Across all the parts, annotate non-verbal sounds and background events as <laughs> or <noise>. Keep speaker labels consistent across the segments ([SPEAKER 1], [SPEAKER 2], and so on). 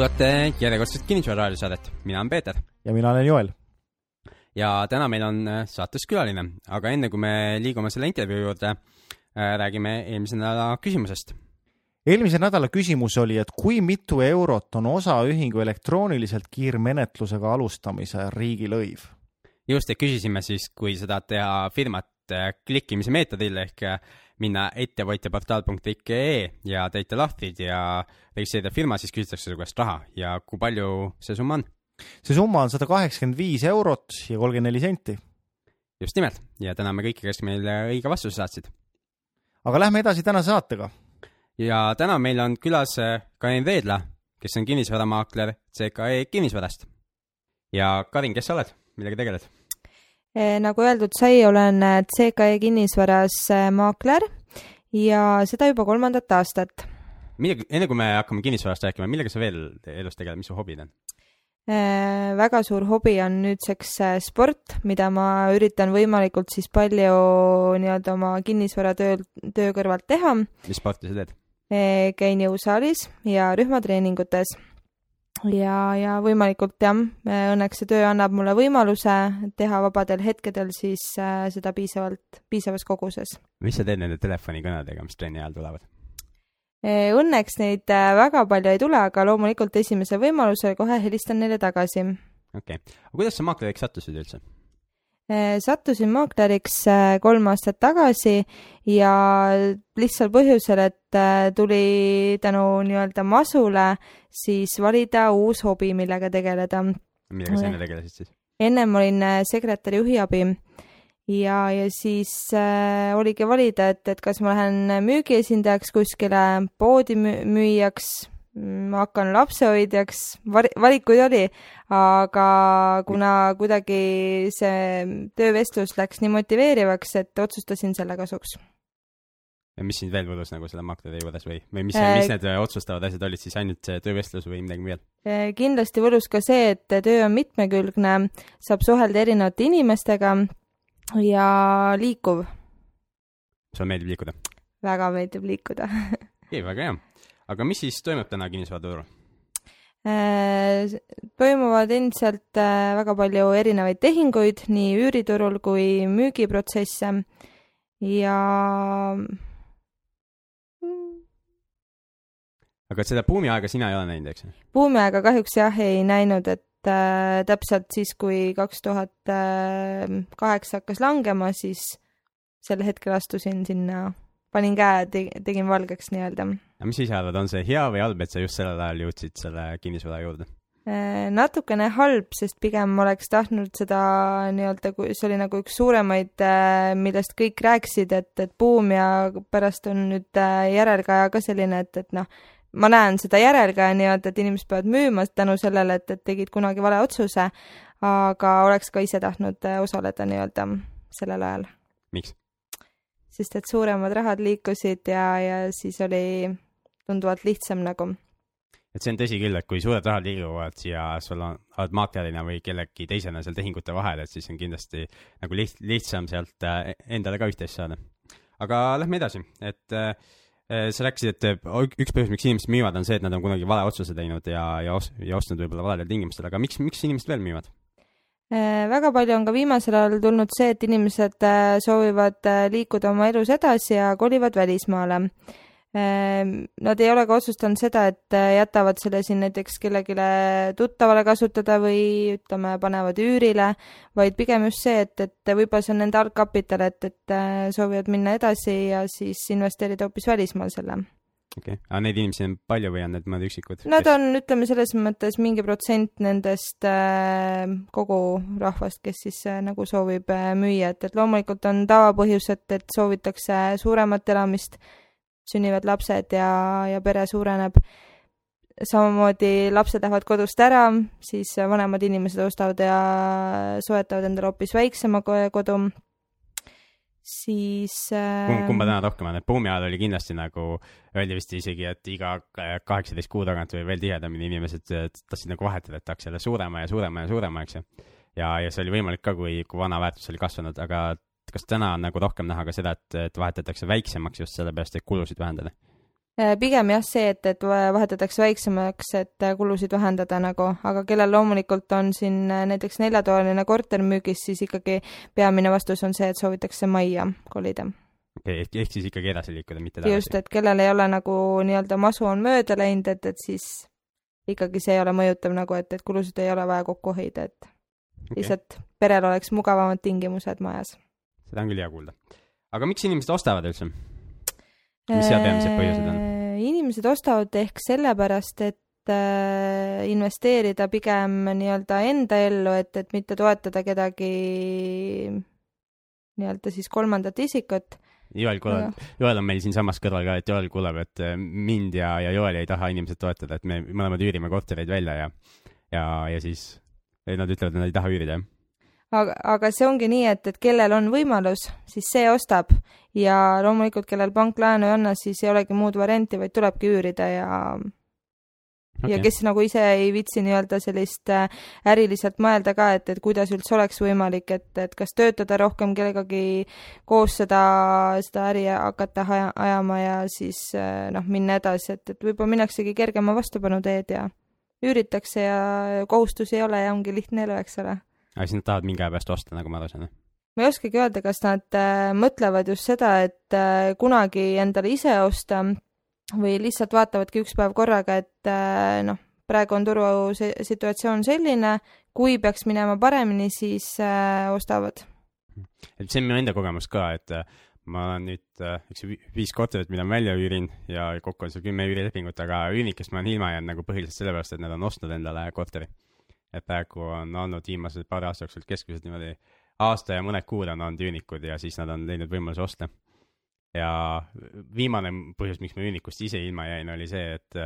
[SPEAKER 1] kuulate järjekordset Kinnisvara raadiosaadet, mina olen Peeter.
[SPEAKER 2] ja mina olen Joel.
[SPEAKER 1] ja täna meil on äh, saates külaline, aga enne kui me liigume selle intervjuu juurde, äh, räägime eelmise nädala küsimusest.
[SPEAKER 2] eelmise nädala küsimus oli, et kui mitu eurot on osaühingu elektrooniliselt kiirmenetlusega alustamise riigilõiv?
[SPEAKER 1] just, ja küsisime siis, kui tahad teha firmat äh, klikkimise meetodil ehk minna ettevõtjaportaal.ee ja täita lahtrid ja registreerida firma, siis küsitakse su käest raha ja kui palju see summa on?
[SPEAKER 2] see summa on sada kaheksakümmend viis eurot ja kolmkümmend neli senti.
[SPEAKER 1] just nimelt ja täname kõiki, kes meile õige vastuse saatsid.
[SPEAKER 2] aga lähme edasi tänase saatega.
[SPEAKER 1] ja täna meil on külas äh, Karin Veedla, kes on kinnisvaramaakler CKE kinnisvarast. ja Karin, kes sa oled, millega tegeled?
[SPEAKER 3] Eh, nagu öeldud sai, olen eh, CKE kinnisvaras eh, maakler ja seda juba kolmandat aastat.
[SPEAKER 1] millega, enne kui me hakkame kinnisvarast rääkima, millega sa veel elus tegeled, mis su hobid on?
[SPEAKER 3] väga suur hobi on nüüdseks sport, mida ma üritan võimalikult siis palju nii-öelda oma kinnisvaratööl, töö kõrvalt teha.
[SPEAKER 1] mis sporti sa teed?
[SPEAKER 3] käin jõusaalis ja rühmatreeningutes ja, ja võimalikult jah, õnneks see töö annab mulle võimaluse teha vabadel hetkedel siis äh, seda piisavalt, piisavas koguses.
[SPEAKER 1] mis sa teed nende telefonikõnedega, mis trenni ajal tulevad?
[SPEAKER 3] Äh, õnneks neid äh, väga palju ei tule, aga loomulikult esimesel võimalusel kohe helistan neile tagasi.
[SPEAKER 1] okei okay., aga kuidas sa maakleriks sattusid üldse?
[SPEAKER 3] Äh, sattusin maakleriks äh, kolm aastat tagasi ja lihtsal põhjusel, et äh, tuli tänu nii-öelda masule siis valida uus hobi, millega tegeleda.
[SPEAKER 1] millega sa enne tegelesid siis?
[SPEAKER 3] ennem olin sekretäri juhiabi ja, ja siis äh, oligi valida, et, et kas ma lähen müügiesindajaks kuskile, poodi müüjaks ma hakkan lapsehoidjaks, valikuid oli, aga kuna kuidagi see töövestlus läks nii motiveerivaks, et otsustasin selle kasuks.
[SPEAKER 1] ja mis sind veel võlus nagu selle maakleri juures või, või mis äh,, mis need otsustavad asjad olid siis, ainult see töövestlus või midagi veel?
[SPEAKER 3] Äh, kindlasti võlus ka see, et töö on mitmekülgne, saab suhelda erinevate inimestega ja liikuv.
[SPEAKER 1] sulle meeldib liikuda?
[SPEAKER 3] väga meeldib liikuda <laughs>
[SPEAKER 1] ei, väga hea aga mis siis toimub täna kinnisvaraturul?
[SPEAKER 3] Äh, toimuvad endiselt äh, väga palju erinevaid tehinguid nii üüriturul kui müügiprotsesse ja
[SPEAKER 1] aga seda buumiaega sina ei ole näinud, eks?
[SPEAKER 3] buumiaega kahjuks jah, ei näinud, et äh, täpselt siis, kui kaks tuhat kaheksa hakkas langema, siis sel hetkel astusin sinna, panin käe, tegin valgeks nii-öelda
[SPEAKER 1] mis sa ise arvad, on see hea või halb, et sa just sellel ajal jõudsid selle kinnisvara juurde?
[SPEAKER 3] Äh, natukene halb, sest pigem oleks tahtnud seda nii-öelda, kui see oli nagu üks suuremaid, äh, millest kõik rääkisid, et, et buum ja pärast on nüüd äh, järelkaja ka selline, et, et noh, ma näen seda järelkaja nii-öelda, et inimesed peavad müüma tänu sellele, et, et tegid kunagi vale otsuse, aga oleks ka ise tahtnud osaleda nii-öelda sellel ajal.
[SPEAKER 1] miks?
[SPEAKER 3] sest et suuremad rahad liikusid ja, ja siis oli tunduvalt lihtsam nagu.
[SPEAKER 1] et see on tõsi küll, et kui suured rahad liiguvad ja sul on, oled maaklerina või kellegi teisena seal tehingute vahel, et siis on kindlasti nagu liht-, lihtsam sealt äh, endale ka üht-teist saada. aga lähme edasi, et äh, sa rääkisid, et üks põhjus, miks inimesed müüvad, on see, et nad on kunagi vale otsuse teinud ja, ja os-, ja ostnud võib-olla valedel tingimustel, aga miks, miks inimesed veel müüvad?
[SPEAKER 3] Äh, väga palju on ka viimasel ajal tulnud see, et inimesed soovivad liikuda oma elus edasi ja kolivad välismaale nad ei ole ka otsustanud seda, et äh, jätavad selle siin näiteks kellelegi tuttavale kasutada või ütleme, panevad üürile, vaid pigem just see, et, et võib-olla see on nende algkapital, et, et äh, soovivad minna edasi ja siis investeerida hoopis välismaal selle.
[SPEAKER 1] okei okay., aga neid inimesi on palju või on need mõned üksikud?
[SPEAKER 3] Nad kes... on, ütleme selles mõttes mingi protsent nendest äh, kogu rahvast, kes siis nagu soovib müüa, et, et loomulikult on tavapõhjus, et, et soovitakse suuremat elamist sünnivad lapsed ja, ja pere suureneb. samamoodi lapsed lähevad kodust ära, siis vanemad inimesed ostavad ja soetavad endale hoopis väiksema kodu siis
[SPEAKER 1] äh.... kumba täna rohkem on, et buumi ajal oli kindlasti nagu, öeldi vist isegi, et iga kaheksateist kuu tagant või veel tihedamini inimesed tahtsid nagu vahetada, et tahaks jälle suurema ja suurema ja suurema, eks ju. ja, ja see oli võimalik ka, kui, kui vana väärtus oli kasvanud, aga kas täna on nagu rohkem näha ka seda, et, et vahetatakse väiksemaks just sellepärast, et kulusid vähendada?
[SPEAKER 3] Äh, pigem jah, see, et, et vahetatakse väiksemaks, et äh, kulusid vähendada nagu, aga kellel loomulikult on siin äh, näiteks neljatoaline korter müügis, siis ikkagi peamine vastus on see, et soovitakse majja kolida.
[SPEAKER 1] okei okay,, ehk, ehk siis ikkagi edasi liikuda, mitte tagasi.
[SPEAKER 3] just, et kellel ei ole nagu nii-öelda masu on mööda läinud, et, et siis ikkagi see ei ole mõjutav nagu, et, et kulusid ei ole vaja kokku hoida, et okay. lihtsalt perel oleks mugavamad tingimused majas.
[SPEAKER 1] Seda on küll hea kuulda. aga miks inimesed ostavad üldse? mis seal peamised põhjused on?
[SPEAKER 3] Äh, inimesed ostavad ehk sellepärast, et äh, investeerida pigem nii-öelda enda ellu, et, et mitte toetada kedagi nii-öelda siis kolmandat isikut.
[SPEAKER 1] Joel kuuleb, Joel on meil siinsamas kõrval ka, et Joel kuuleb, et äh, mind ja, ja Joeli ei taha inimesed toetada, et me mõlemad üürime kortereid välja ja, ja, ja siis nad ütlevad, et nad ei taha üürida, jah
[SPEAKER 3] aga, aga see ongi nii, et, et kellel on võimalus, siis see ostab ja loomulikult, kellel pank laenu ei anna, siis ei olegi muud varianti, vaid tulebki üürida ja okay. ja kes nagu ise ei viitsi nii-öelda sellist äh, äriliselt mõelda ka, et, et kuidas üldse oleks võimalik, et, et kas töötada rohkem kellegagi koos seda, seda äri hakata ajama ja siis äh, noh, minna edasi, et, et võib-olla minnaksegi kergema vastupanu teed ja üüritakse ja kohustusi ei ole ja ongi lihtne elu, eks ole
[SPEAKER 1] aga siis nad tahavad mingi aja pärast osta, nagu ma aru saan?
[SPEAKER 3] ma ei oskagi öelda, kas nad äh, mõtlevad just seda, et äh, kunagi endale ise osta või lihtsalt vaatavadki üks päev korraga, et äh, noh, praegu on turu situatsioon selline, kui peaks minema paremini, siis ostavad.
[SPEAKER 1] et see on minu enda kogemus ka, et ma olen nüüd eks ju, viis korterit, mida ma välja üürin ja kokku on seal kümme üürilepingut, aga üürnikest ma olen ilma jäänud nagu põhiliselt sellepärast, et nad on ostnud endale korteri et praegu on olnud viimased paari aasta jooksul keskmiselt niimoodi aasta ja mõned kuud on olnud üürnikud ja siis nad on leidnud võimaluse osta. ja viimane põhjus, miks ma üürnikust ise ilma jäin, oli see, et,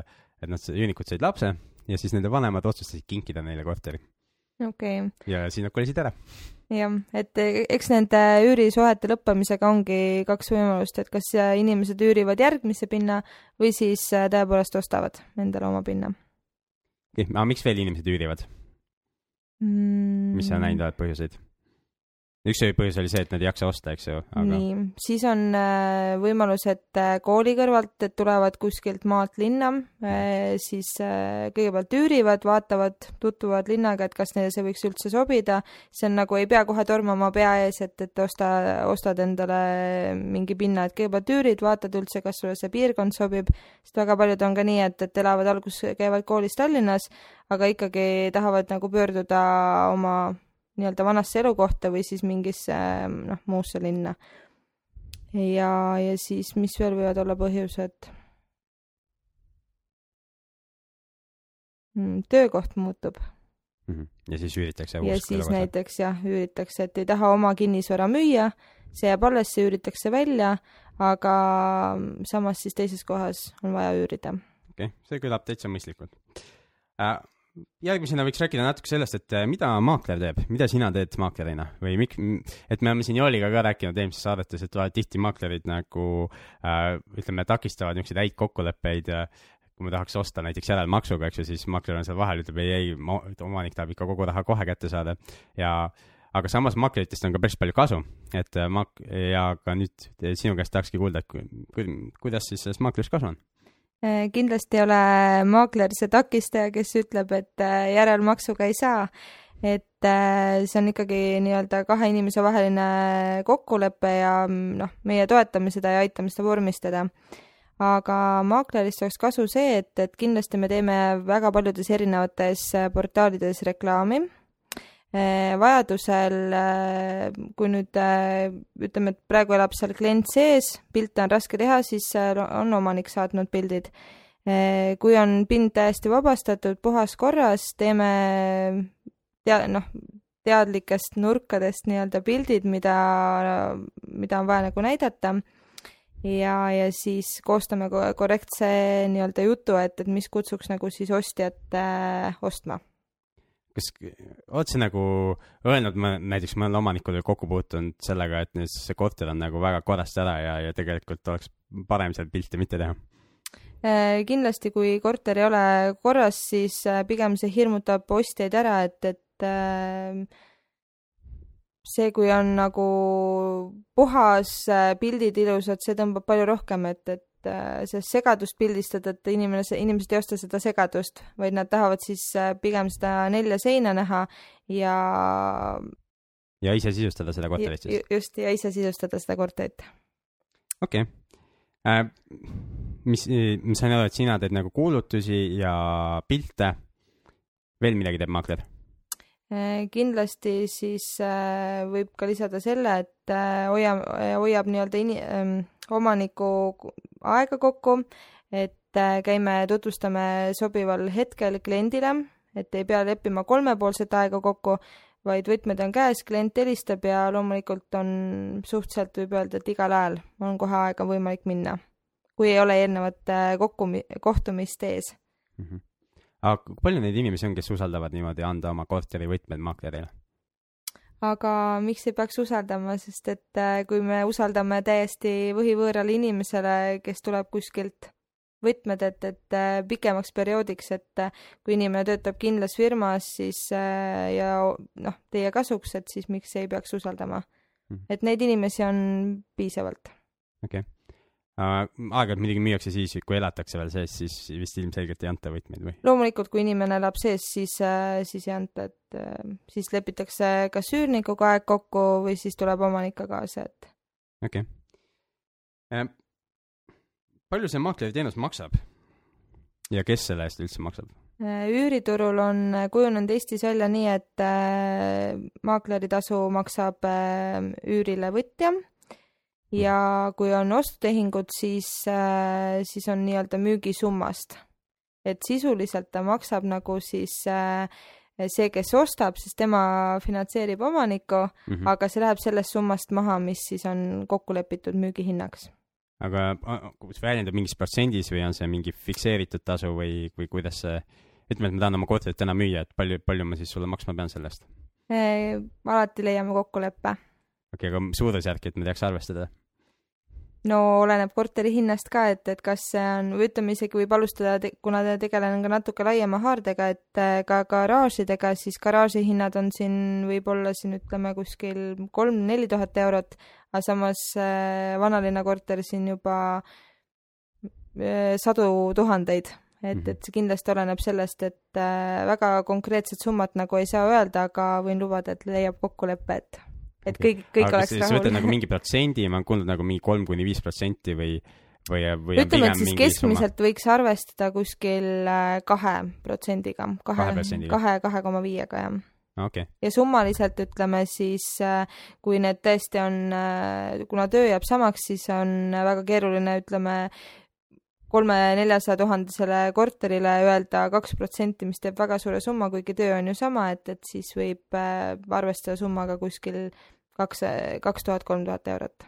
[SPEAKER 1] et nad, üürnikud said lapse ja siis nende vanemad otsustasid kinkida neile korteri.
[SPEAKER 3] okei okay..
[SPEAKER 1] ja siis nad kolisid ära.
[SPEAKER 3] jah, et eks nende üürisuhete lõppemisega ongi kaks võimalust, et kas inimesed üürivad järgmise pinna või siis tõepoolest ostavad endale oma pinna.
[SPEAKER 1] aga miks veel inimesed üürivad?
[SPEAKER 3] Mm..
[SPEAKER 1] mis sa näinud oled põhjuseid? Üks põhjus oli see, et nad ei jaksa osta, eks ju aga....
[SPEAKER 3] nii, siis on äh, võimalus, et äh, kooli kõrvalt, tulevad kuskilt maalt linna, äh, siis kõigepealt üürivad, vaatavad, tutvuvad linnaga, et kas neile see võiks üldse sobida. see on nagu, ei pea kohe tormama pea ees, et, et osta, ostad endale mingi pinna, et kõigepealt üürid, vaatad üldse, kas sulle see piirkond sobib, sest väga paljud on ka nii, et, et elavad alguses, käivad koolis Tallinnas, aga ikkagi tahavad nagu pöörduda oma nii-öelda vanasse elukohta või siis mingisse noh, muusse linna. ja, ja siis, mis veel võivad olla põhjused? Mm, töökoht muutub
[SPEAKER 1] mm. -hmm. ja siis üüritakse
[SPEAKER 3] ja siis näiteks jah, üüritakse, et ei taha oma kinnisvara müüa, see jääb alles, see üüritakse välja, aga samas siis teises kohas on vaja üürida.
[SPEAKER 1] okei okay., see kõlab täitsa mõistlikult äh, järgmisena võiks rääkida natuke sellest, et äh, mida maakler teeb, mida sina teed maaklerina? Või miks, et me oleme siin Jooliga ka rääkinud eelmises saadetes, et tihti maaklerid nagu äh, ütleme, takistavad niisuguseid häid kokkuleppeid äh, kui me tahaks osta näiteks järelmaksuga, eks ju, siis maakler on seal vahel, ütleb ei, ei, omanik tahab ikka kogu raha kohe kätte saada. Ja aga samas makleritest on ka päris palju kasu, et äh, mak- ja ka nüüd sinu käest tahakski kuulda, et ku, ku, kuidas siis sellest maaklerist kasu on?
[SPEAKER 3] Äh, kindlasti ei ole maakler see takistaja, kes ütleb, et äh, järelmaksuga ei saa. et äh, see on ikkagi nii-öelda kahe inimese vaheline kokkulepe ja mm, noh, meie toetame seda ja aitame seda vormistada. aga maaklerist oleks kasu see, et, et kindlasti me teeme väga paljudes erinevates portaalides reklaami vajadusel, eh, kui nüüd eh, ütleme, et praegu elab seal klient sees, pilte on raske teha, siis on omanik saatnud pildid. kui on pind täiesti vabastatud, puhas korras, teeme tea-, noh, teadlikest nurkadest nii-öelda pildid, mida, mida on vaja nagu näidata ja, ja siis koostame korrektse nii-öelda jutu, et, et mis kutsuks nagu siis ostjat äh, ostma
[SPEAKER 1] kas oled sa nagu öelnud, ma näiteks mõnele omanikule kokku puutunud sellega, et nüüd see korter on nagu väga korrast ära ja, ja tegelikult oleks parem seal pilte mitte teha?
[SPEAKER 3] Äh, kindlasti, kui korter ei ole korras, siis äh, pigem see hirmutab ostjaid ära, et, et äh, see, kui on nagu puhas, pildid ilusad, see tõmbab palju rohkem, et, et äh, sellest segadust pildistada, et inimene, inimesed ei osta seda segadust, vaid nad tahavad siis äh, pigem seda nelja seina näha ja
[SPEAKER 1] ja ise sisustada seda korterit siis?
[SPEAKER 3] ju- just ja ise sisustada seda korterit.
[SPEAKER 1] okei okay. äh,. mis, ma sain aru, et sina teed nagu kuulutusi ja pilte. veel midagi teeb maakler?
[SPEAKER 3] Eh, kindlasti siis äh, võib ka lisada selle, et äh, hoia-, hoiab nii-öelda ini-, omaniku aega kokku, et käime, tutvustame sobival hetkel kliendile, et ei pea leppima kolmepoolset aega kokku, vaid võtmed on käes, klient helistab ja loomulikult on suhteliselt võib öelda, et igal ajal on kohe aega võimalik minna, kui ei ole eelnevat kokku, kohtumist ees.
[SPEAKER 1] Mhm. Aga palju neid inimesi on, kes usaldavad niimoodi anda oma korteri võtmed maaklerile?
[SPEAKER 3] aga miks ei peaks usaldama, sest et äh, kui me usaldame täiesti võhivõõrale inimesele, kes tuleb kuskilt võtmed, et, et äh, pikemaks perioodiks, et äh, kui inimene töötab kindlas firmas, siis ja noh, teie kasuks, et siis miks ei peaks usaldama
[SPEAKER 1] Mhm..
[SPEAKER 3] et neid inimesi on piisavalt.
[SPEAKER 1] okei okay. Aeg-ajalt muidugi müüakse siis, kui elatakse veel sees, siis vist ilmselgelt ei anta võtmeid või?
[SPEAKER 3] loomulikult, kui inimene elab sees, siis, siis ei anta, et äh, siis lepitakse kas üürnikuga aeg kokku või siis tuleb omanik ka kaasa, et
[SPEAKER 1] okei okay. uh,. palju see maakleri teenus maksab? ja kes selle eest üldse maksab?
[SPEAKER 3] Äh, üüriturul on äh, kujunenud Eestis välja nii, et äh, maakleritasu maksab äh, üürile võtja ja kui on ostutehingud, siis äh,, siis on nii-öelda müügisummast. et sisuliselt ta maksab nagu siis äh, see, kes ostab, siis tema finantseerib omanikku,
[SPEAKER 1] Mm -hmm.
[SPEAKER 3] aga see läheb sellest summast maha, mis siis on kokku lepitud müügihinnaks.
[SPEAKER 1] aga kas väljendub mingis protsendis või on see mingi fikseeritud tasu või, või kuidas see, ütleme, et ma tahan oma korterit täna müüa, et palju, palju ma siis sulle maksma pean selle eest?
[SPEAKER 3] Äh, alati leiame kokkuleppe
[SPEAKER 1] okei okay,, aga suurusjärk, et ma teaks arvestada.
[SPEAKER 3] No oleneb korteri hinnast ka, et, et kas see on, või ütleme isegi võib alustada, kuna te- tegelen ka natuke laiema haardega, et äh, ka garaažidega, siis garaaži hinnad on siin võib-olla siin ütleme kuskil kolm-neli tuhat eurot, aga samas äh, vanalinna korter siin juba äh, sadu tuhandeid. et,
[SPEAKER 1] Mhm.
[SPEAKER 3] et see kindlasti oleneb sellest, et väga konkreetset summat nagu ei saa öelda, aga võin lubada, et leiab kokkulepe, et, et kõik, kõik
[SPEAKER 1] aga
[SPEAKER 3] oleks
[SPEAKER 1] kas sa võtad
[SPEAKER 3] rahul.
[SPEAKER 1] nagu mingi protsendi, ma olen kuulnud nagu mingi kolm kuni viis protsenti või, või, või
[SPEAKER 3] ütleme, et siis
[SPEAKER 1] mingi summa?
[SPEAKER 3] keskmiselt võiks arvestada kuskil äh, kahe protsendiga, kahe
[SPEAKER 1] Kahe,
[SPEAKER 3] kahe, koma viiega jah.
[SPEAKER 1] okei,
[SPEAKER 3] ja summaliselt ütleme siis, kui need tõesti on, kuna töö jääb samaks, siis on väga keeruline, ütleme kolme-neljasaja tuhandesele korterile öelda kaks protsenti, mis teeb väga suure summa, kuigi töö on ju sama, et, et siis võib äh, arvestada summaga kuskil kaks, kaks tuhat, kolm tuhat eurot.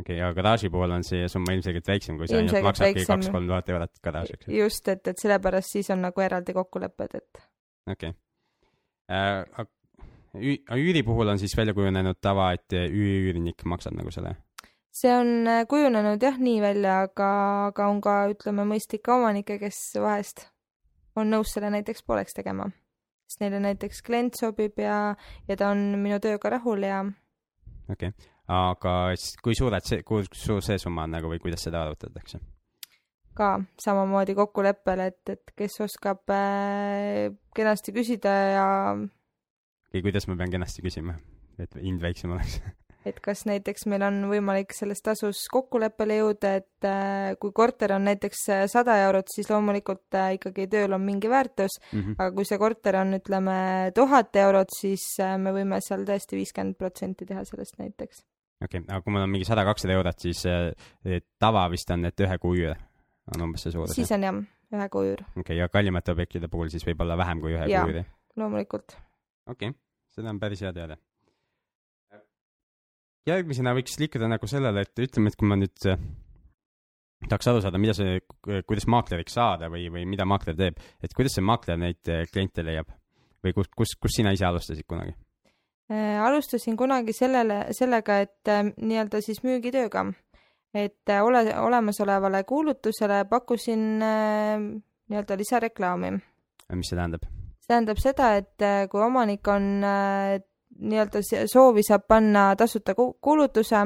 [SPEAKER 1] okei, aga garaaži puhul on see summa ilmselgelt väiksem, kui see ainult maksabki kaks-kolm tuhat eurot garaažiks.
[SPEAKER 3] just, et, et sellepärast siis on nagu eraldi kokkulepped, et
[SPEAKER 1] okei äh,. üüri puhul on siis välja kujunenud tava, et üürnik maksab nagu selle.
[SPEAKER 3] see on äh, kujunenud jah nii välja, aga, aga on ka ütleme mõistlikke omanikke, kes vahest on nõus selle näiteks pooleks tegema. sest neile näiteks klient sobib ja, ja ta on minu tööga rahul ja
[SPEAKER 1] okei okay., aga siis kui suured see, kui suur see summa on nagu või kuidas seda arvutatakse?
[SPEAKER 3] ka samamoodi kokkuleppel, et, et kes oskab äh, kenasti küsida ja
[SPEAKER 1] või kuidas ma pean kenasti küsima, et hind väiksem oleks? <laughs>
[SPEAKER 3] et kas näiteks meil on võimalik selles tasus kokkuleppele jõuda, et äh, kui korter on näiteks äh, sada eurot, siis loomulikult äh, ikkagi tööl on mingi väärtus,
[SPEAKER 1] Mhm.
[SPEAKER 3] aga kui see korter on, ütleme, tuhat eurot, siis me võime seal tõesti viiskümmend protsenti teha sellest näiteks.
[SPEAKER 1] okei okay., aga kui mul on mingi sada-kakssada eurot, siis tava vist on, et ühe kuu üür on umbes see suurus.
[SPEAKER 3] siis on jah, ühe kuu üür,
[SPEAKER 1] okei okay,, ja kallimate objektide puhul siis võib olla vähem kui ühe
[SPEAKER 3] Jaa.
[SPEAKER 1] kuu üüri.
[SPEAKER 3] loomulikult.
[SPEAKER 1] okei okay., seda on päris hea teada. Järgmisena võiks liikuda nagu sellele, et ütleme, et kui ma nüüd äh, tahaks aru saada, mida see, kuidas maakleriks saada või, või mida maakler teeb, et kuidas see maakler neid äh, kliente leiab või kus, kus, kus sina ise alustasid kunagi?
[SPEAKER 3] Äh, alustasin kunagi sellele, sellega, et nii-öelda siis müügitööga, et ole, olemasolevale kuulutusele pakkusin nii-öelda lisareklaami.
[SPEAKER 1] mis see tähendab?
[SPEAKER 3] see tähendab seda, et kui omanik on nii-öelda see- soovi saab panna tasuta ku- kuulutuse,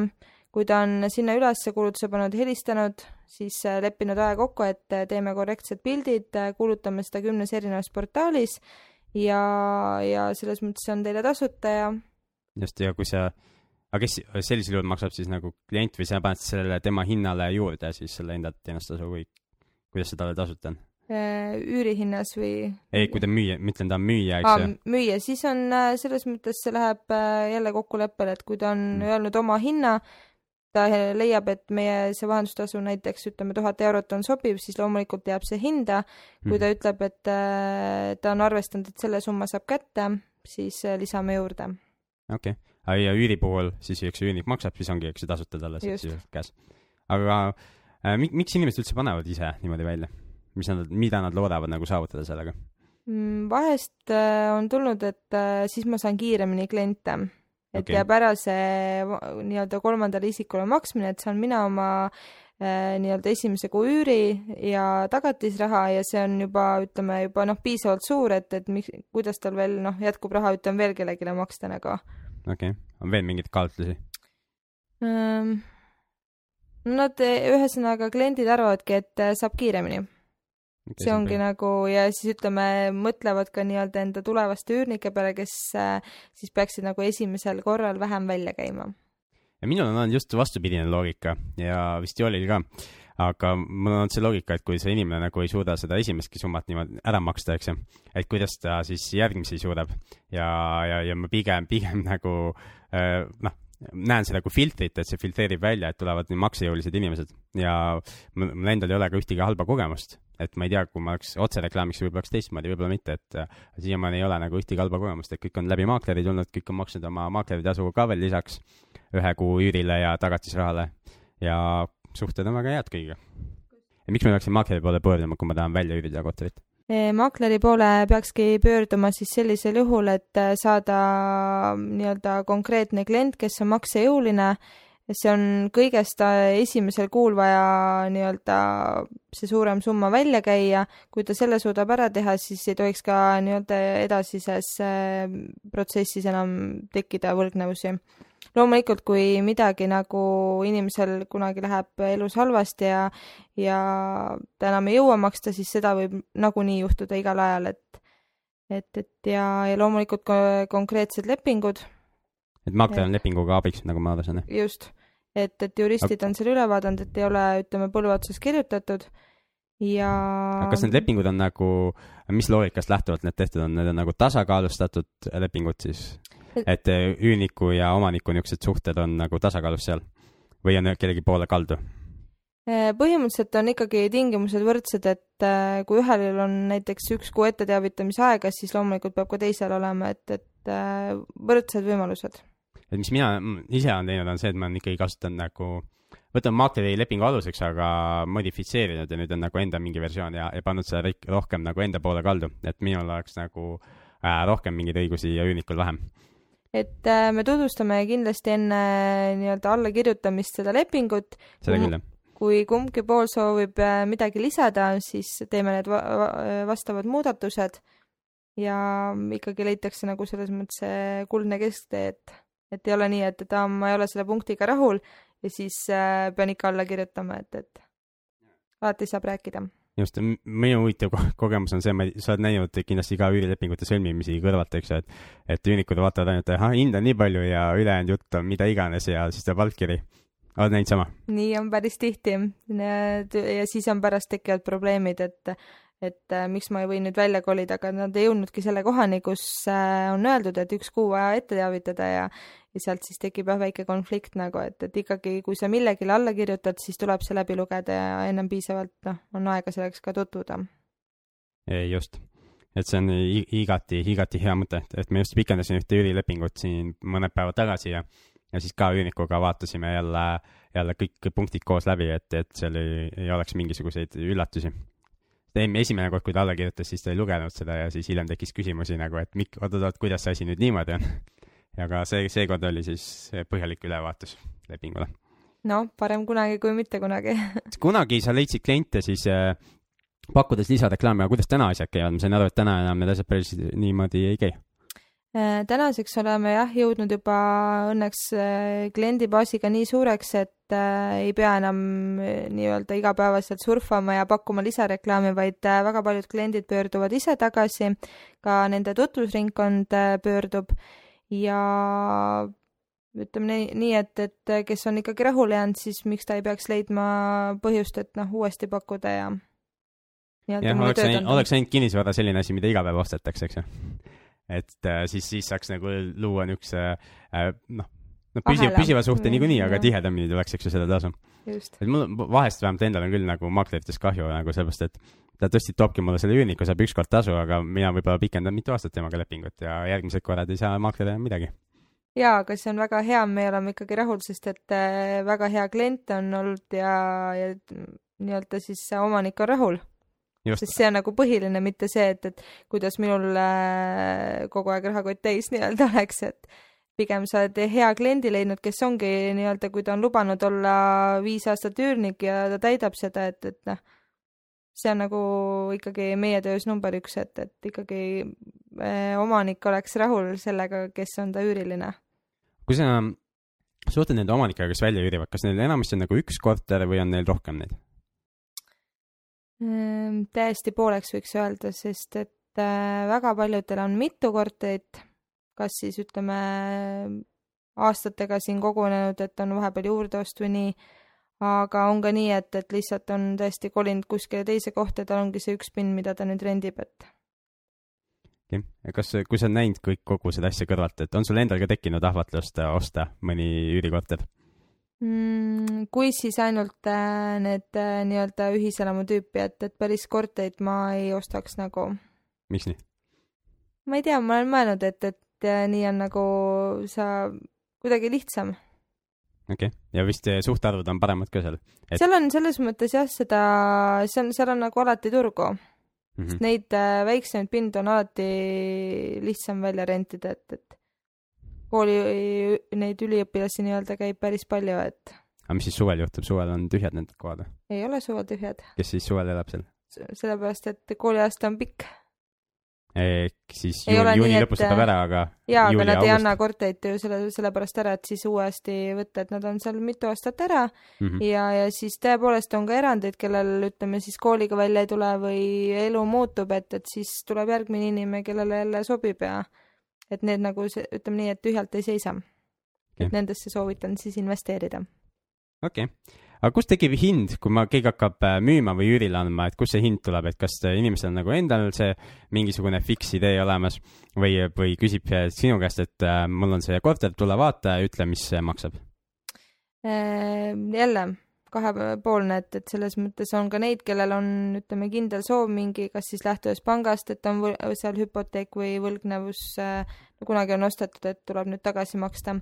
[SPEAKER 3] kui ta on sinna ülesse kuulutuse pannud, helistanud, siis äh, leppinud aja kokku, et äh, teeme korrektsed pildid, kuulutame seda kümnes erinevas portaalis ja, ja selles mõttes see on teile tasuta ja.
[SPEAKER 1] just, ja kui sa, aga kes sellisel juhul maksab siis nagu klient või sa paned sellele tema hinnale juurde siis selle enda teenustasu või kuidas see talle tasuta on?
[SPEAKER 3] Äh, üürihinnas või?
[SPEAKER 1] ei, kui ta müüa, ma ütlen, ta on müüja, eks ju.
[SPEAKER 3] müüja, siis on äh, selles mõttes, see läheb äh, jälle kokkuleppele, et kui ta on mm. öelnud oma hinna, ta leiab, et meie see vahendustasu näiteks ütleme tuhat eurot on sobiv, siis loomulikult jääb see hinda. kui ta mm. ütleb, et ta on arvestanud, et selle summa saab kätte, siis lisame juurde.
[SPEAKER 1] okei okay., ja üüri puhul siis, eks ju, üürnik maksab, siis ongi, eks ju, tasuta talle siis käes. aga äh, miks inimesed üldse panevad ise niimoodi välja? Mis nad, mida nad loodavad nagu saavutada sellega?
[SPEAKER 3] Mm, vahest äh, on tulnud, et äh, siis ma saan kiiremini kliente, et okay. jääb ära see nii-öelda kolmandale isikule maksmine, et saan mina oma äh, nii-öelda esimese kuu üüri ja tagatisraha ja see on juba, ütleme juba noh, piisavalt suur, et, et miks, kuidas tal veel noh, jätkub raha, ütleme veel kellelegi maksta nagu.
[SPEAKER 1] okei okay., on veel mingeid kaalutlusi
[SPEAKER 3] um,? Nad ühesõnaga, kliendid arvavadki, et saab kiiremini see ongi nagu ja siis ütleme, mõtlevad ka nii-öelda enda tulevaste üürnike peale, kes äh, siis peaksid nagu esimesel korral vähem välja käima.
[SPEAKER 1] ja minul on olnud just vastupidine loogika ja vist Joelil ka, aga mul on olnud see loogika, et kui see inimene nagu ei suuda seda esimestki summat niimoodi ära maksta, eks ju, et kuidas ta siis järgmisi suudab. Ja, ja, ja ma pigem, pigem <laughs> nagu äh, noh, näen seda kui filtrit, et see filtreerib välja, et tulevad nii maksejõulised inimesed. Ja mul endal ei ole ka ühtegi halba kogemust, et ma ei tea, kui ma oleks otsereklaamiks, võib-olla oleks teistmoodi, võib-olla mitte, et äh, siiamaani ei ole nagu ühtegi halba kogemust, et kõik on läbi maakleri tulnud, kõik on maksnud oma maakleritasu ka veel lisaks ühe kuu üürile ja tagatisrahale ja suhted on väga head kõigiga. miks ma peaksin maakleri poole pöörduma, kui ma tahan välja üürida korterit?
[SPEAKER 3] makleri poole peakski pöörduma siis sellisel juhul, et äh, saada nii-öelda konkreetne klient, kes on maksejõuline. See on kõigest äh, esimesel kuul vaja nii-öelda see suurem summa välja käia. kui ta selle suudab ära teha, siis ei tohiks ka nii-öelda edasises äh, protsessis enam tekkida võlgnevusi loomulikult, kui midagi nagu inimesel kunagi läheb elus halvasti ja, ja ta enam ei jõua maksta, siis seda võib nagunii juhtuda igal ajal, et, et, et ja, ja loomulikult ka konkreetsed lepingud.
[SPEAKER 1] Et maakler on lepinguga abiks, nagu ma aru saan, jah?
[SPEAKER 3] just, et, et juristid on selle üle vaadanud, et ei ole, ütleme, põlve otsas kirjutatud ja.
[SPEAKER 1] kas need lepingud on nagu, mis loogikast lähtuvalt need tehtud on, need on nagu tasakaalustatud lepingud siis? et eh, üürniku ja omaniku niisugused suhted on nagu tasakaalus seal või on kellegi poole kaldu?
[SPEAKER 3] Eh, põhimõtteliselt on ikkagi tingimused võrdsed, et eh, kui ühel on näiteks üks kuu etteteavitamise aega, siis loomulikult peab ka teisel olema, et, et võrdsed võimalused.
[SPEAKER 1] Et mis mina ise olen teinud, on see, et ma olen ikkagi kasutanud nagu, võtame maakleri lepingu aluseks, aga modifitseerinud ja nüüd on nagu enda mingi versioon ja, ja pannud seda rohkem nagu enda poole kaldu, et minul oleks nagu äh, rohkem mingeid õigusi ja üürnikul vähem
[SPEAKER 3] et äh, me tutvustame kindlasti enne nii-öelda allakirjutamist seda lepingut.
[SPEAKER 1] seda küll, jah.
[SPEAKER 3] kui kumbki pool soovib äh, midagi lisada, siis teeme need va vastavad muudatused ja ikkagi leitakse nagu selles mõttes kuldne kesktee, et, et ei ole nii, et, et aa, ma ei ole selle punktiga rahul ja siis äh, pean ikka alla kirjutama, et, et alati saab rääkida
[SPEAKER 1] just, minu huvitav ko kogemus on see, ma, sa oled näinud kindlasti ka üürilepingute sõlmimisi kõrvalt, eks ju, et, et üürnikud vaatavad ainult, ahah, hind on nii palju ja ülejäänud jutt on mida iganes ja siis tuleb allkiri. oled näinud sama?
[SPEAKER 3] nii on päris tihti ja siis on pärast tekivad probleemid, et et äh, miks ma ei või nüüd välja kolida, aga nad ei jõudnudki selle kohani, kus äh, on öeldud, et üks kuu vaja ette teavitada ja ja sealt siis tekib jah väike konflikt nagu, et, et ikkagi, kui sa millegile alla kirjutad, siis tuleb see läbi lugeda ja ennem piisavalt noh, on aega selleks ka tutvuda.
[SPEAKER 1] just, et see on igati, igati hea mõte, et me just pikendasin ühte üürilepingut siin mõned päevad tagasi ja ja siis ka üürnikuga vaatasime jälle, jälle kõik punktid koos läbi, et, et seal ei, ei oleks mingisuguseid üllatusi esimene kord, kui ta alla kirjutas, siis ta ei lugenud seda ja siis hiljem tekkis küsimusi nagu, et mik-, oot-oot, kuidas see asi nüüd niimoodi on. <laughs> aga see, seekord oli siis põhjalik ülevaatus lepingule.
[SPEAKER 3] no parem kunagi kui mitte kunagi <laughs>
[SPEAKER 1] kunagi sa leidsid kliente siis äh, pakkudes lisareklaami, aga kuidas täna asjad käivad, ma sain aru, et täna enam need asjad päris niimoodi ei käi
[SPEAKER 3] tänaseks oleme jah jõudnud juba õnneks äh, kliendibaasiga nii suureks, et äh, ei pea enam nii-öelda igapäevaselt surfama ja pakkuma lisareklaami, vaid väga paljud kliendid pöörduvad ise tagasi, ka nende tutvusringkond pöördub. Ja ütleme nii, nii, et, et kes on ikkagi rahule jäänud, siis miks ta ei peaks leidma põhjust, et noh, uuesti pakkuda ja
[SPEAKER 1] jah, oleks, oleks ainult kinnisvara selline asi, mida iga päev ostetakse, eks ju et äh, siis, siis saaks nagu luua niisuguse äh, noh, no püsiva, püsiva suhte mm, niikuinii, aga tihedamini tuleks, eks ju, seda tasu. et mul vahest vähemalt endal on küll nagu maakleritest kahju nagu sellepärast, et ta tõesti toobki mulle selle üürniku, saab ükskord tasu, aga mina võib-olla pikendan mitu aastat temaga lepingut ja järgmised korrad ei saa maakler enam midagi.
[SPEAKER 3] Jaa, aga see on väga hea, me oleme ikkagi rahul, sest et äh, väga hea klient on olnud ja, ja nii-öelda siis omanik on rahul sest see on nagu põhiline, mitte see, et, et kuidas minul äh, kogu aeg rahakott täis <laughs> nii-öelda oleks, et pigem sa oled hea kliendi leidnud, kes ongi nii-öelda, kui ta on lubanud olla viis aastat üürnik ja ta täidab seda, et, et noh, see on nagu ikkagi meie töös number üks, et, et ikkagi äh, omanik oleks rahul sellega, kes on ta üüriline.
[SPEAKER 1] kui sa suhtled nende omanikega, kes välja üürivad, kas neil enamasti on nagu üks korter või on neil rohkem neid?
[SPEAKER 3] Ehm, täiesti pooleks võiks öelda, sest et äh, väga paljudel on mitu korterit, kas siis ütleme aastatega siin kogunenud, et on vahepeal juurdeost või nii, aga on ka nii, et, et lihtsalt on tõesti kolinud kuskile teise kohta ja tal ongi see üks pind, mida ta nüüd rendib, et.
[SPEAKER 1] kas, kui sa oled näinud kõik, kogu seda asja kõrvalt, et on sul endal ka tekkinud ahvatlust osta mõni üürikorter?
[SPEAKER 3] Mm,? kui siis ainult äh, need äh, nii-öelda ühiselamu tüüpi, et, et päris korterit ma ei ostaks nagu.
[SPEAKER 1] miks nii?
[SPEAKER 3] ma ei tea, ma olen mõelnud, et, et äh, nii on nagu sa kuidagi lihtsam.
[SPEAKER 1] okei okay., ja vist suhtarvud on paremad ka seal
[SPEAKER 3] et...? seal on selles mõttes jah, seda, see on, seal on nagu alati turgu mm. -hmm. sest neid väiksemaid pindu on alati lihtsam välja rentida, et, et kooli neid üliõpilasi nii-öelda käib päris palju, et.
[SPEAKER 1] aga mis siis suvel juhtub, suvel on tühjad need kohad või?
[SPEAKER 3] ei ole suvel tühjad.
[SPEAKER 1] kes siis suvel elab seal?
[SPEAKER 3] sellepärast, et kooliaasta on pikk.
[SPEAKER 1] ehk siis ei juuni, juuni lõpus saab ära, aga
[SPEAKER 3] jaa, aga nad august. ei anna korterit ju selle, sellepärast ära, et siis uuesti võtta, et nad on seal mitu aastat ära mm -hmm. ja, ja siis tõepoolest on ka erandeid, kellel ütleme siis kooliga välja ei tule või elu muutub, et, et siis tuleb järgmine inimene, kellele jälle sobib ja et need nagu, ütleme nii, et tühjalt ei seisa okay.. et nendesse soovitan siis investeerida.
[SPEAKER 1] okei okay., aga kust tekib hind, kui ma, keegi hakkab äh, müüma või üürile andma, et kust see hind tuleb, et kas inimesel on nagu endal see mingisugune fiks idee olemas või, või küsib sinu käest, et äh, mul on see korter, tule vaata ja ütle, mis see maksab?
[SPEAKER 3] Jälle kahepoolne, et, et selles mõttes on ka neid, kellel on, ütleme, kindel soov mingi, kas siis lähtudes pangast, et on seal hüpoteek või võlgnevus äh, kunagi on ostetud, et tuleb nüüd tagasi maksta.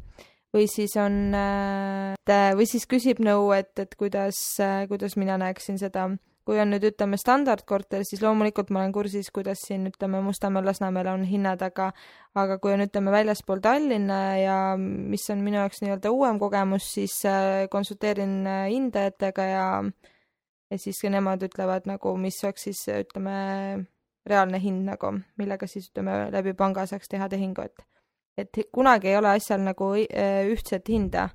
[SPEAKER 3] või siis on äh,, või siis küsib nõu, et, et kuidas äh,, kuidas mina näeksin seda kui on nüüd ütleme standardkorter, siis loomulikult ma olen kursis, kuidas siin ütleme Mustamäel, Lasnamäel on hinnad, aga aga kui on ütleme väljaspool Tallinna ja mis on minu jaoks nii-öelda uuem kogemus, siis äh, konsulteerin äh, hindajatega ja ja siis nemad ütlevad nagu, mis oleks siis ütleme reaalne hind nagu, millega siis ütleme läbi panga saaks teha tehingu, et et kunagi ei ole asjal nagu äh, ühtset hinda.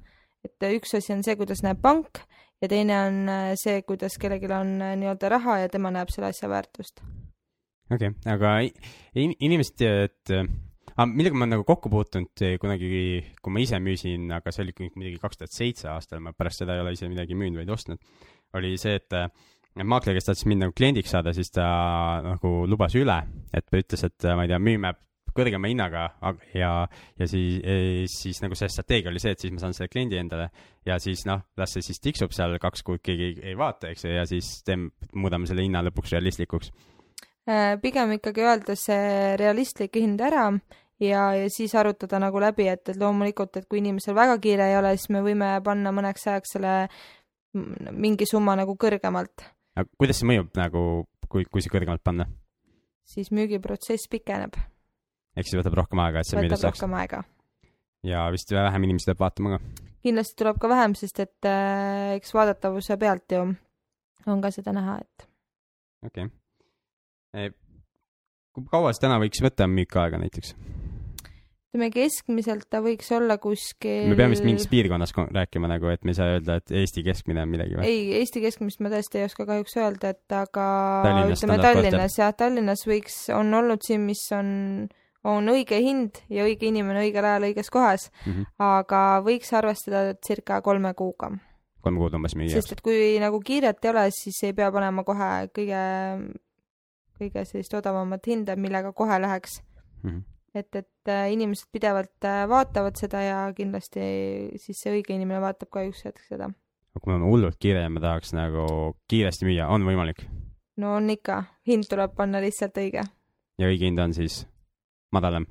[SPEAKER 3] et üks asi on see, kuidas näeb pank ja teine on äh, see, kuidas kellelgi on äh, nii-öelda raha ja tema näeb selle asja väärtust.
[SPEAKER 1] okei okay,, aga inimesed, et aga millega ma olen nagu kokku puutunud kunagi, kui ma ise müüsin, aga see oli muidugi kaks tuhat seitse aastal, ma pärast seda ei ole ise midagi müünud, vaid ostnud, oli see, et maakler, kes tahtis mind nagu kliendiks saada, siis ta nagu lubas üle, et ta ütles, et ma ei tea, müüme kõrgema hinnaga ja, ja siis, siis nagu see strateegia oli see, et siis ma saan selle kliendi endale ja siis noh, las see siis tiksub seal kaks kuud, keegi ei, ei vaata, eks ju, ja siis teeme, muudame selle hinna lõpuks realistlikuks.
[SPEAKER 3] Äh, pigem ikkagi öelda see realistlik hind ära ja, ja siis arutada nagu läbi, et, et loomulikult, et kui inimesel väga kiire ei ole, siis me võime panna mõneks ajaks selle mingi summa nagu kõrgemalt.
[SPEAKER 1] aga kuidas see mõjub nagu, kui, kui see kõrgemalt panna?
[SPEAKER 3] siis müügiprotsess pikeneb
[SPEAKER 1] ehk siis võtab rohkem aega, et see
[SPEAKER 3] võtab rohkem aega.
[SPEAKER 1] ja vist vähem inimesi tuleb vaatama ka.
[SPEAKER 3] kindlasti tuleb ka vähem, sest et äh, eks vaadatavuse pealt ju on ka seda näha, et.
[SPEAKER 1] okei okay.. kui kaua siis täna võiks võtta müükaega näiteks?
[SPEAKER 3] ütleme keskmiselt ta võiks olla kuskil
[SPEAKER 1] me peame vist mingist piirkonnast ko- rääkima nagu, et me ei saa öelda, et Eesti keskmine on midagi või?
[SPEAKER 3] ei, Eesti keskmist ma tõesti ei oska kahjuks öelda, et aga
[SPEAKER 1] Tallinnas
[SPEAKER 3] ütleme. Tallinnas jah, Tallinnas võiks, on olnud siin, mis on, on õige hind ja õige inimene õigel ajal õiges kohas,
[SPEAKER 1] Mhm.
[SPEAKER 3] aga võiks arvestada circa kolme kuuga.
[SPEAKER 1] kolm kuud umbes müüa.
[SPEAKER 3] sest et kui nagu kiiret ei ole, siis ei pea panema kohe kõige, kõige sellist odavamat hinda, millega kohe läheks.
[SPEAKER 1] Mhm.
[SPEAKER 3] et, et äh, inimesed pidevalt äh, vaatavad seda ja kindlasti siis see õige inimene vaatab ka üks hetk seda.
[SPEAKER 1] kui mul on hullult kiire ja ma tahaks nagu kiiresti müüa, on võimalik?
[SPEAKER 3] no on ikka, hind tuleb panna lihtsalt õige.
[SPEAKER 1] ja õige hind on siis madalam?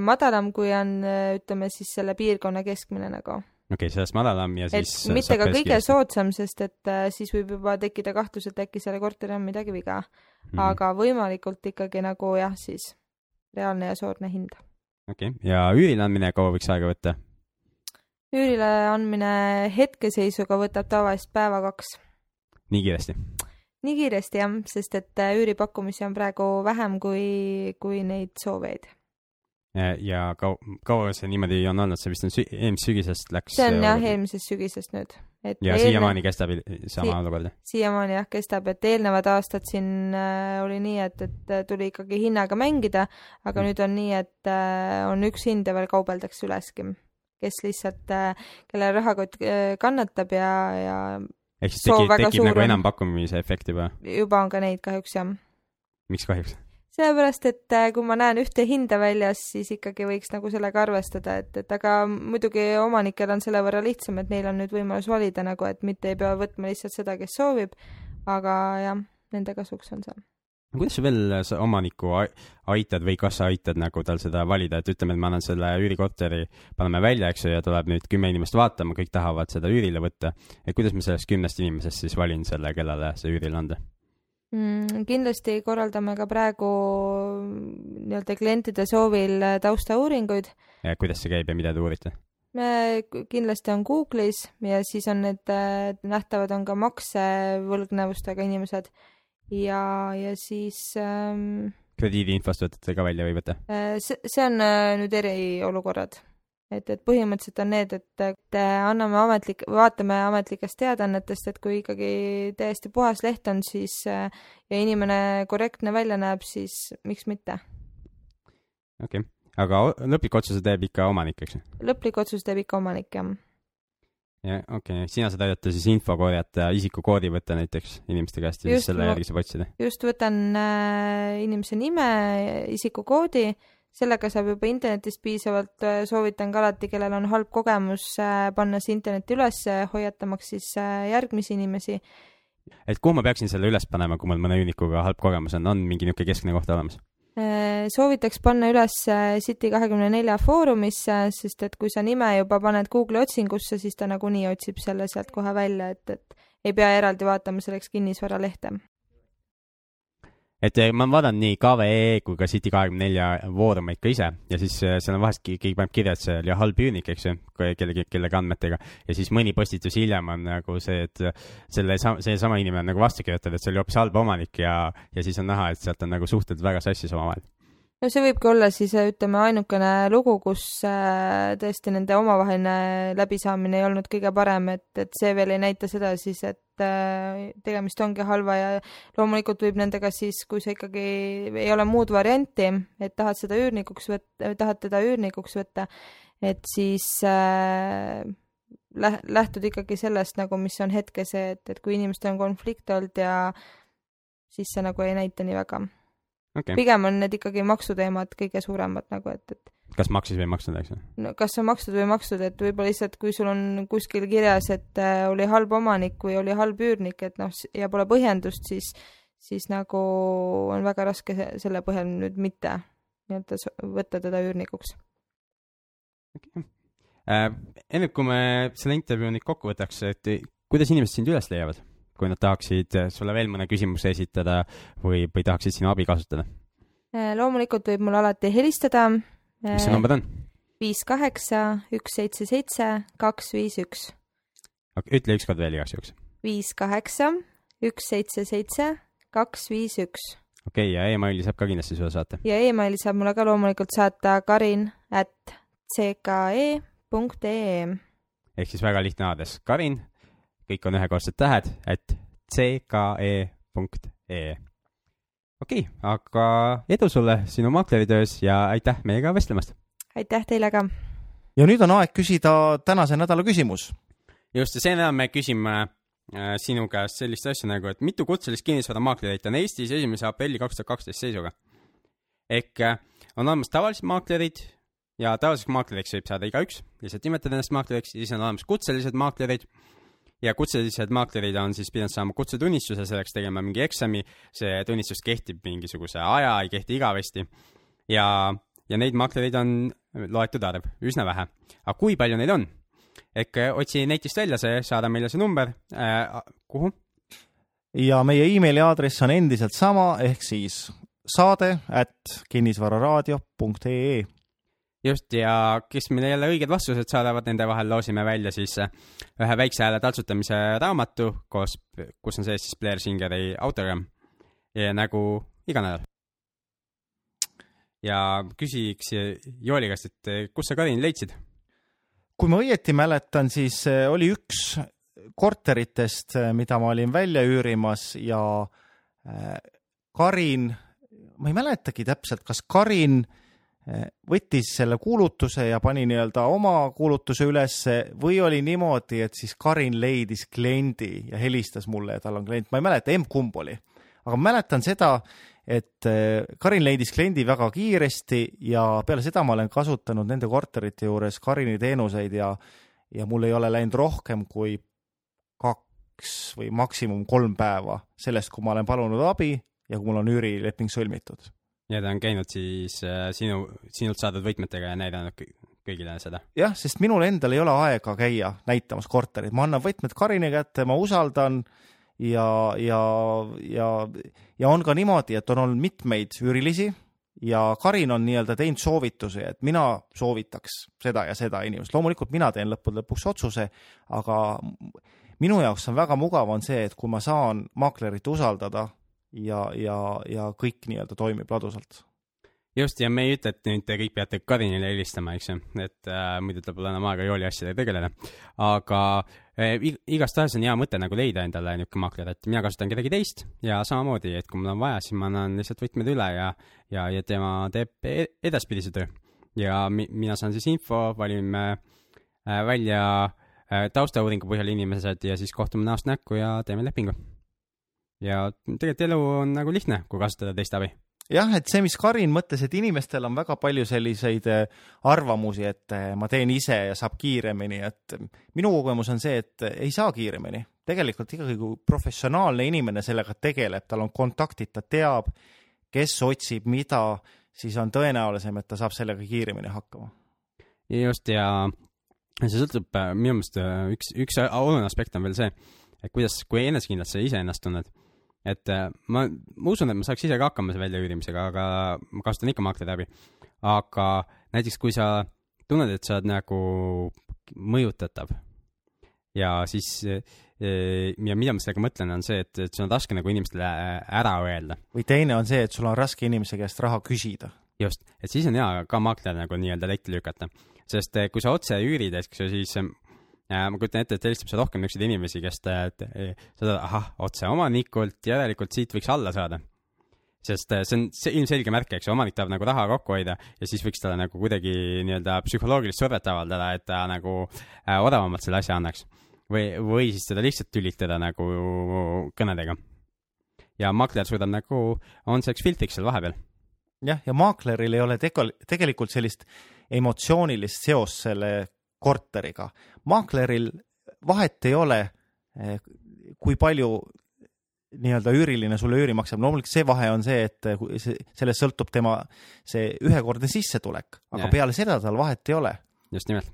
[SPEAKER 3] madalam, kui on, ütleme siis selle piirkonna keskmine nagu.
[SPEAKER 1] okei okay,, sellest madalam ja
[SPEAKER 3] et
[SPEAKER 1] siis
[SPEAKER 3] mitte ka kõige
[SPEAKER 1] kiiresti.
[SPEAKER 3] soodsam, sest et äh, siis võib juba tekkida kahtlus, et äkki selle korteril on midagi viga mm.
[SPEAKER 1] Mhm.
[SPEAKER 3] aga võimalikult ikkagi nagu jah, siis reaalne ja soodne hind.
[SPEAKER 1] okei okay., ja üürile andmine kaua võiks aega võtta?
[SPEAKER 3] üürile andmine hetkeseisuga võtab tavaliselt päeva-kaks.
[SPEAKER 1] nii kiiresti?
[SPEAKER 3] Nii kiiresti jah, sest et äh, üüripakkumisi on praegu vähem kui, kui neid soovijaid.
[SPEAKER 1] ja, ja kaua, see niimoodi on olnud, see vist on sü-, eelmisest sügisest läks
[SPEAKER 3] see on jah,
[SPEAKER 1] olukord.
[SPEAKER 3] eelmisest sügisest nüüd. et
[SPEAKER 1] ja
[SPEAKER 3] eelne-
[SPEAKER 1] siiamaani kestab sama
[SPEAKER 3] Si-
[SPEAKER 1] olukord?
[SPEAKER 3] siiamaani jah kestab, et eelnevad aastad siin äh, oli nii, et, et tuli ikkagi hinnaga mängida, aga
[SPEAKER 1] Mm.
[SPEAKER 3] nüüd on nii, et äh, on üks hind ja veel kaubeldakse üleski, kes lihtsalt äh,, kelle rahakott äh, kannatab ja, ja
[SPEAKER 1] ehk siis tekib, tekib nagu enampakkumise efekt juba,
[SPEAKER 3] juba on ka neid kahjuks jah.
[SPEAKER 1] miks kahjuks?
[SPEAKER 3] sellepärast, et äh, kui ma näen ühte hinda väljas, siis ikkagi võiks nagu sellega arvestada, et, et aga muidugi omanikel on selle võrra lihtsam, et neil on nüüd võimalus valida nagu, et mitte ei pea võtma lihtsalt seda, kes soovib, aga jah, nende kasuks on see.
[SPEAKER 1] Kuidas sa veel sa omanikku ai- aitad või kas sa aitad nagu tal seda valida, et ütleme, et ma annan selle üürikorteri, paneme välja, eks ju, ja tuleb nüüd kümme inimest vaatama, kõik tahavad seda üürile võtta. et kuidas ma sellest kümnest inimesest siis valin selle, kellele see üürile anda?
[SPEAKER 3] mm,. kindlasti korraldame ka praegu nii-öelda klientide soovil äh, taustauuringuid.
[SPEAKER 1] kuidas see käib ja mida te uurite?
[SPEAKER 3] me kindlasti on Google'is ja siis on need äh, nähtavad on ka maksevõlgnevustega inimesed ja, ja siis ähm,
[SPEAKER 1] krediidiinfost võtate ka välja või ei võta?
[SPEAKER 3] see, see on äh, nüüd eriolukorrad. et, et põhimõtteliselt on need, et, et äh, anname ametlik, vaatame ametlikest teadaannetest, et kui ikkagi täiesti puhas leht on, siis äh, ja inimene korrektne välja näeb, siis miks mitte
[SPEAKER 1] okei okay., aga lõpliku otsuse teeb ikka omanik, eks ju?
[SPEAKER 3] lõplik otsus teeb ikka omanik, jah.
[SPEAKER 1] jah, okei okay., sina saad aidata siis info korjata, isikukoodi võtta näiteks inimeste käest ja
[SPEAKER 3] Just,
[SPEAKER 1] siis selle järgi saab otsida.
[SPEAKER 3] just võtan äh, inimese nime, isikukoodi, sellega saab juba internetist piisavalt, soovitan ka alati, kellel on halb kogemus äh,, panna see internetti üles, hoiatamaks siis äh, järgmisi inimesi.
[SPEAKER 1] et kuhu ma peaksin selle üles panema, kui mul mõne üünikuga halb kogemus on, on mingi niisugune keskne koht olemas?
[SPEAKER 3] Äh, soovitaks panna üles äh, City kahekümne nelja foorumisse, sest et kui sa nime juba paned Google'i otsingusse, siis ta nagunii otsib selle sealt kohe välja, et, et ei pea eraldi vaatama selleks kinnisvaralehte.
[SPEAKER 1] Et eh, ma vaatan nii KVE kui ka City kahekümne nelja foorumeid ka ise ja siis eh, seal on vahest ke- keegi paneb kirja, et see oli halb üürnik, eks ju, kellegi, kellegi andmetega ja siis mõni postitus hiljem on nagu see, et selle, seesama inimene on nagu vastu kirjutanud, et see oli hoopis halb omanik ja, ja siis on näha, et sealt on nagu suhted väga sassis omavahel.
[SPEAKER 3] No see võibki olla siis ütleme ainukene lugu, kus äh, tõesti nende omavaheline läbisaamine ei olnud kõige parem, et, et see veel ei näita seda siis, et äh, tegemist ongi halva ja loomulikult võib nendega siis, kui sa ikkagi ei ole muud varianti, et tahad seda üürnikuks võtta, tahad teda üürnikuks võtta, et siis äh, läh-, lähtud ikkagi sellest nagu, mis on hetke see, et, et kui inimestel on konflikt olnud ja siis see nagu ei näita nii väga
[SPEAKER 1] okay.,
[SPEAKER 3] pigem on need ikkagi maksuteemad kõige suuremad nagu, et, et
[SPEAKER 1] kas maksis või ei maksnud, eks ju?
[SPEAKER 3] no kas on makstud või makstud, et võib-olla lihtsalt, kui sul on kuskil kirjas, et äh, oli halb omanik või oli halb üürnik, et noh, ja pole põhjendust, siis, siis nagu on väga raske se- selle põhjal nüüd mitte nii-öelda võtta teda üürnikuks.
[SPEAKER 1] äh,. enne kui me selle intervjuu nüüd kokku võtaks, et kuidas inimesed sind üles leiavad, kui nad tahaksid äh, sulle veel mõne küsimuse esitada või, või tahaksid sinu abi kasutada?
[SPEAKER 3] Äh, loomulikult võib mulle alati helistada.
[SPEAKER 1] mis see number on?
[SPEAKER 3] viis kaheksa, üks seitse seitse, kaks viis üks.
[SPEAKER 1] ütle ükskord veel igaks juhuks.
[SPEAKER 3] viis kaheksa, üks seitse seitse, kaks viis üks.
[SPEAKER 1] okei okay,, ja emaili saab ka kindlasti sulle saata.
[SPEAKER 3] ja emaili saab mulle ka loomulikult saata karin at cké.ee
[SPEAKER 1] ehk siis väga lihtne aadress, Karin, kõik on ühekordsed tähed, et cké.ee. okei okay,, aga edu sulle sinu maakleritöös ja aitäh meiega vestlemast.
[SPEAKER 3] aitäh teile ka!
[SPEAKER 2] ja nüüd on aeg küsida tänase nädala küsimus.
[SPEAKER 1] just, ja see nädal me küsime äh, sinu käest sellist asja nagu, et mitu kutselist kinnisvaramaaklerit on Eestis esimese aprilli kaks tuhat kaksteist seisuga? ehk äh, on olemas tavalised maaklerid ja tavaliseks maakleriks võib saada igaüks, lihtsalt nimetada ennast maakleriks, siis on olemas kutselised maaklerid ja kutselised maaklerid on siis pidanud saama kutsetunnistuse, selleks tegema mingi eksami, see tunnistus kehtib mingisuguse aja, ei kehti igavesti ja, ja neid maaklereid on loetud arv, üsna vähe. aga kui palju neid on? ehk äh, otsi netist välja see, saada meile see number äh,, kuhu?
[SPEAKER 2] ja meie emaili aadress on endiselt sama, ehk siis saade at kinnisvararaadio.ee.
[SPEAKER 1] just, ja kes meile jälle õiged vastused saadavad, nende vahel loosime välja siis äh, ühe väikse hääle taltsutamise raamatu koos, kus on sees siis Blair Singeri autogramm nagu iga nädal. ja küsiks Jooli käest, et äh, kus sa Karin leidsid?
[SPEAKER 2] kui ma õieti mäletan, siis oli üks korteritest, mida ma olin välja üürimas ja Karin, ma ei mäletagi täpselt, kas Karin eh, võttis selle kuulutuse ja pani nii-öelda oma kuulutuse ülesse või oli niimoodi, et siis Karin leidis kliendi ja helistas mulle ja tal on klient, ma ei mäleta, emb-kumb oli, aga ma mäletan seda, et eh, Karin leidis kliendi väga kiiresti ja peale seda ma olen kasutanud nende korterite juures Karini teenuseid ja, ja mul ei ole läinud rohkem kui kaks või maksimum kolm päeva sellest, kui ma olen palunud abi ja kui mul on üürileping sõlmitud.
[SPEAKER 1] Ta on käinud siis äh, sinu, sinult saadud võtmetega ja näidanud kõ- kõigile seda.
[SPEAKER 2] jah, sest minul endal ei ole aega käia näitamas korterit, ma annan võtmed Karini kätte, ma usaldan ja, ja, ja, ja on ka niimoodi, et on olnud mitmeid üürilisi ja Karin on nii-öelda teinud soovitusi, et mina soovitaks seda ja seda inimest, loomulikult mina teen lõppude lõpuks otsuse, aga minu jaoks on väga mugav, on see, et kui ma saan maaklerit usaldada ja, ja, ja kõik nii-öelda toimib ladusalt
[SPEAKER 1] just, ja me ei ütle, et nüüd te kõik peate Karinile helistama, eks ju, et äh, muidu tal pole enam aega jooli asjadega tegeleda. aga äh, ig- igastahes on hea mõte nagu leida endale niisugune maakler, et mina kasutan kedagi teist ja samamoodi, et kui mul on vaja, siis ma annan lihtsalt võtmed üle ja, ja, ja tema teeb e- edaspidise töö. ja mi- mina saan siis info, valime äh, välja äh, taustauuringu põhjal inimesed ja siis kohtume näost näkku ja teeme lepingu. Ja tegelikult elu on nagu lihtne, kui kasutada teiste abi
[SPEAKER 2] jah, et see, mis Karin mõtles, et inimestel on väga palju selliseid eh, arvamusi, et eh, ma teen ise ja saab kiiremini, et minu kogemus on see, et ei saa kiiremini. tegelikult ikkagi, kui professionaalne inimene sellega tegeleb, tal on kontaktid, ta teab, kes otsib mida, siis on tõenäolisem, et ta saab sellega kiiremini hakkama.
[SPEAKER 1] just ja see sõltub äh, minu meelest äh, üks, üks oluline aspekt on veel see, et kuidas, kui enesekindlalt sa iseennast tunned. Et äh, ma, ma usun, et ma saaks ise ka hakkama selle väljaüürimisega, aga ma kasutan ikka maakleri abi. aga näiteks kui sa tunned, et sa oled nagu mõjutatav ja siis äh, ja mida ma sellega mõtlen, on see, et, et sul on raske nagu inimestele äh, ära öelda
[SPEAKER 2] või teine on see, et sul on raske inimese käest raha küsida.
[SPEAKER 1] just, et siis on hea ka maakler nagu nii-öelda letti lükata, sest eh, kui sa otse üürid, eks ju, siis ma kujutan ette, et helistab sa rohkem niisuguseid inimesi, kes te, te, saad, ahah, otse omanikult, järelikult siit võiks alla saada. sest eh, see on see ilmselge märk, eks ju, omanik tahab nagu raha kokku hoida ja siis võiks talle nagu kuidagi nii-öelda psühholoogilist survet avaldada, et ta nagu äh, odavamalt selle asja annaks. või, või siis teda lihtsalt tülitada nagu kõnedega. ja maakler suudab nagu, on selleks filtriks seal vahepeal
[SPEAKER 2] jah, ja maakleril ei ole tegu- tegelikult sellist emotsioonilist seost selle korteriga. maakleril vahet ei ole, kui palju nii-öelda üüriline sulle üüri maksab, loomulikult see vahe on see, et see, sellest sõltub tema see ühekordne sissetulek, aga ja. peale seda tal vahet ei ole.
[SPEAKER 1] just nimelt.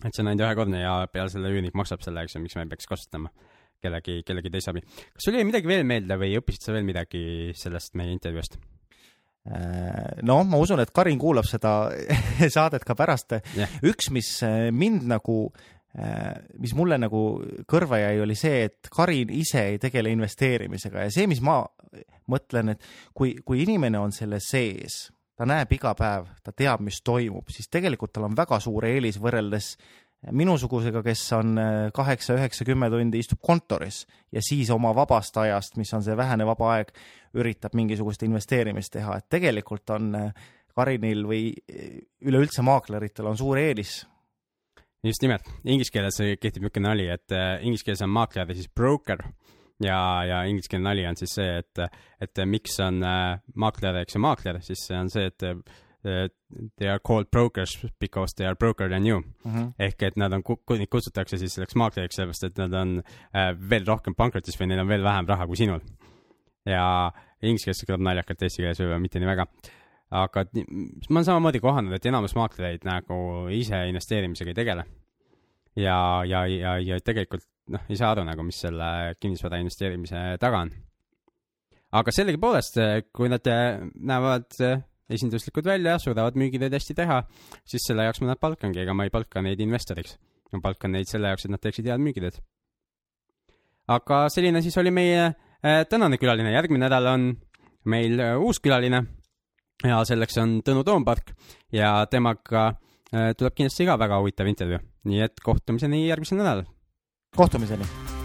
[SPEAKER 1] et see on ainult ühekordne ja peale selle üürnik maksab selle, eks ju, miks me peaks kasutama kellegi, kellegi teise abi. kas sul jäi midagi veel meelde või õppisid sa veel midagi sellest meie intervjuust?
[SPEAKER 2] noh, ma usun, et Karin kuulab seda <laughs> saadet ka pärast
[SPEAKER 1] Jah.
[SPEAKER 2] üks, mis äh, mind nagu, mis mulle nagu kõrva jäi, oli see, et Karin ise ei tegele investeerimisega ja see, mis ma, mõtlen, et kui, kui inimene on selle sees, ta näeb iga päev, ta teab, mis toimub, siis tegelikult tal on väga suur eelis võrreldes minusugusega, kes on äh, kaheksa, üheksa, kümme tundi istub kontoris ja siis oma vabast ajast, mis on see vähene vaba aeg, üritab mingisugust investeerimist teha, et tegelikult on äh, Karinil või äh, üleüldse maakleritel on suur eelis.
[SPEAKER 1] Just nimelt, inglise keeles kehtib niisugune nali, et inglise keeles on maakler ja siis broker ja, ja ingliskeelne nali on siis see, et, et miks on maakler, eks ju, maakler, siis see on see, et they are called brokers because they are broker than you
[SPEAKER 2] mm. -hmm.
[SPEAKER 1] ehk et nad on, neid kutsutakse siis selleks maakleriks, sellepärast et nad on äh, veel rohkem pankrotis või neil on veel vähem raha kui sinul. ja inglise keeles kõlab naljakalt, eesti keeles võib-olla mitte nii väga. aga ma olen samamoodi kohanud, et enamus maaklereid nagu ise investeerimisega ei tegele. ja, ja, ja, ja tegelikult noh, ei saa aru nagu, mis selle kinnisvara investeerimise taga on. aga sellegipoolest, kui nad näevad esinduslikud välja, suudavad müügitööd hästi teha, siis selle jaoks ma nad palkangi, ega ma ei palka neid investoriks. ma palkan neid selle jaoks, et nad teeksid head müügitööd. aga selline siis oli meie äh, tänane külaline, järgmine nädal on meil äh, uus külaline ja selleks on Tõnu Toompark ja temaga äh, tuleb kindlasti ka väga huvitav intervjuu, nii et kohtumiseni järgmisel nädalal.
[SPEAKER 2] kohtumiseni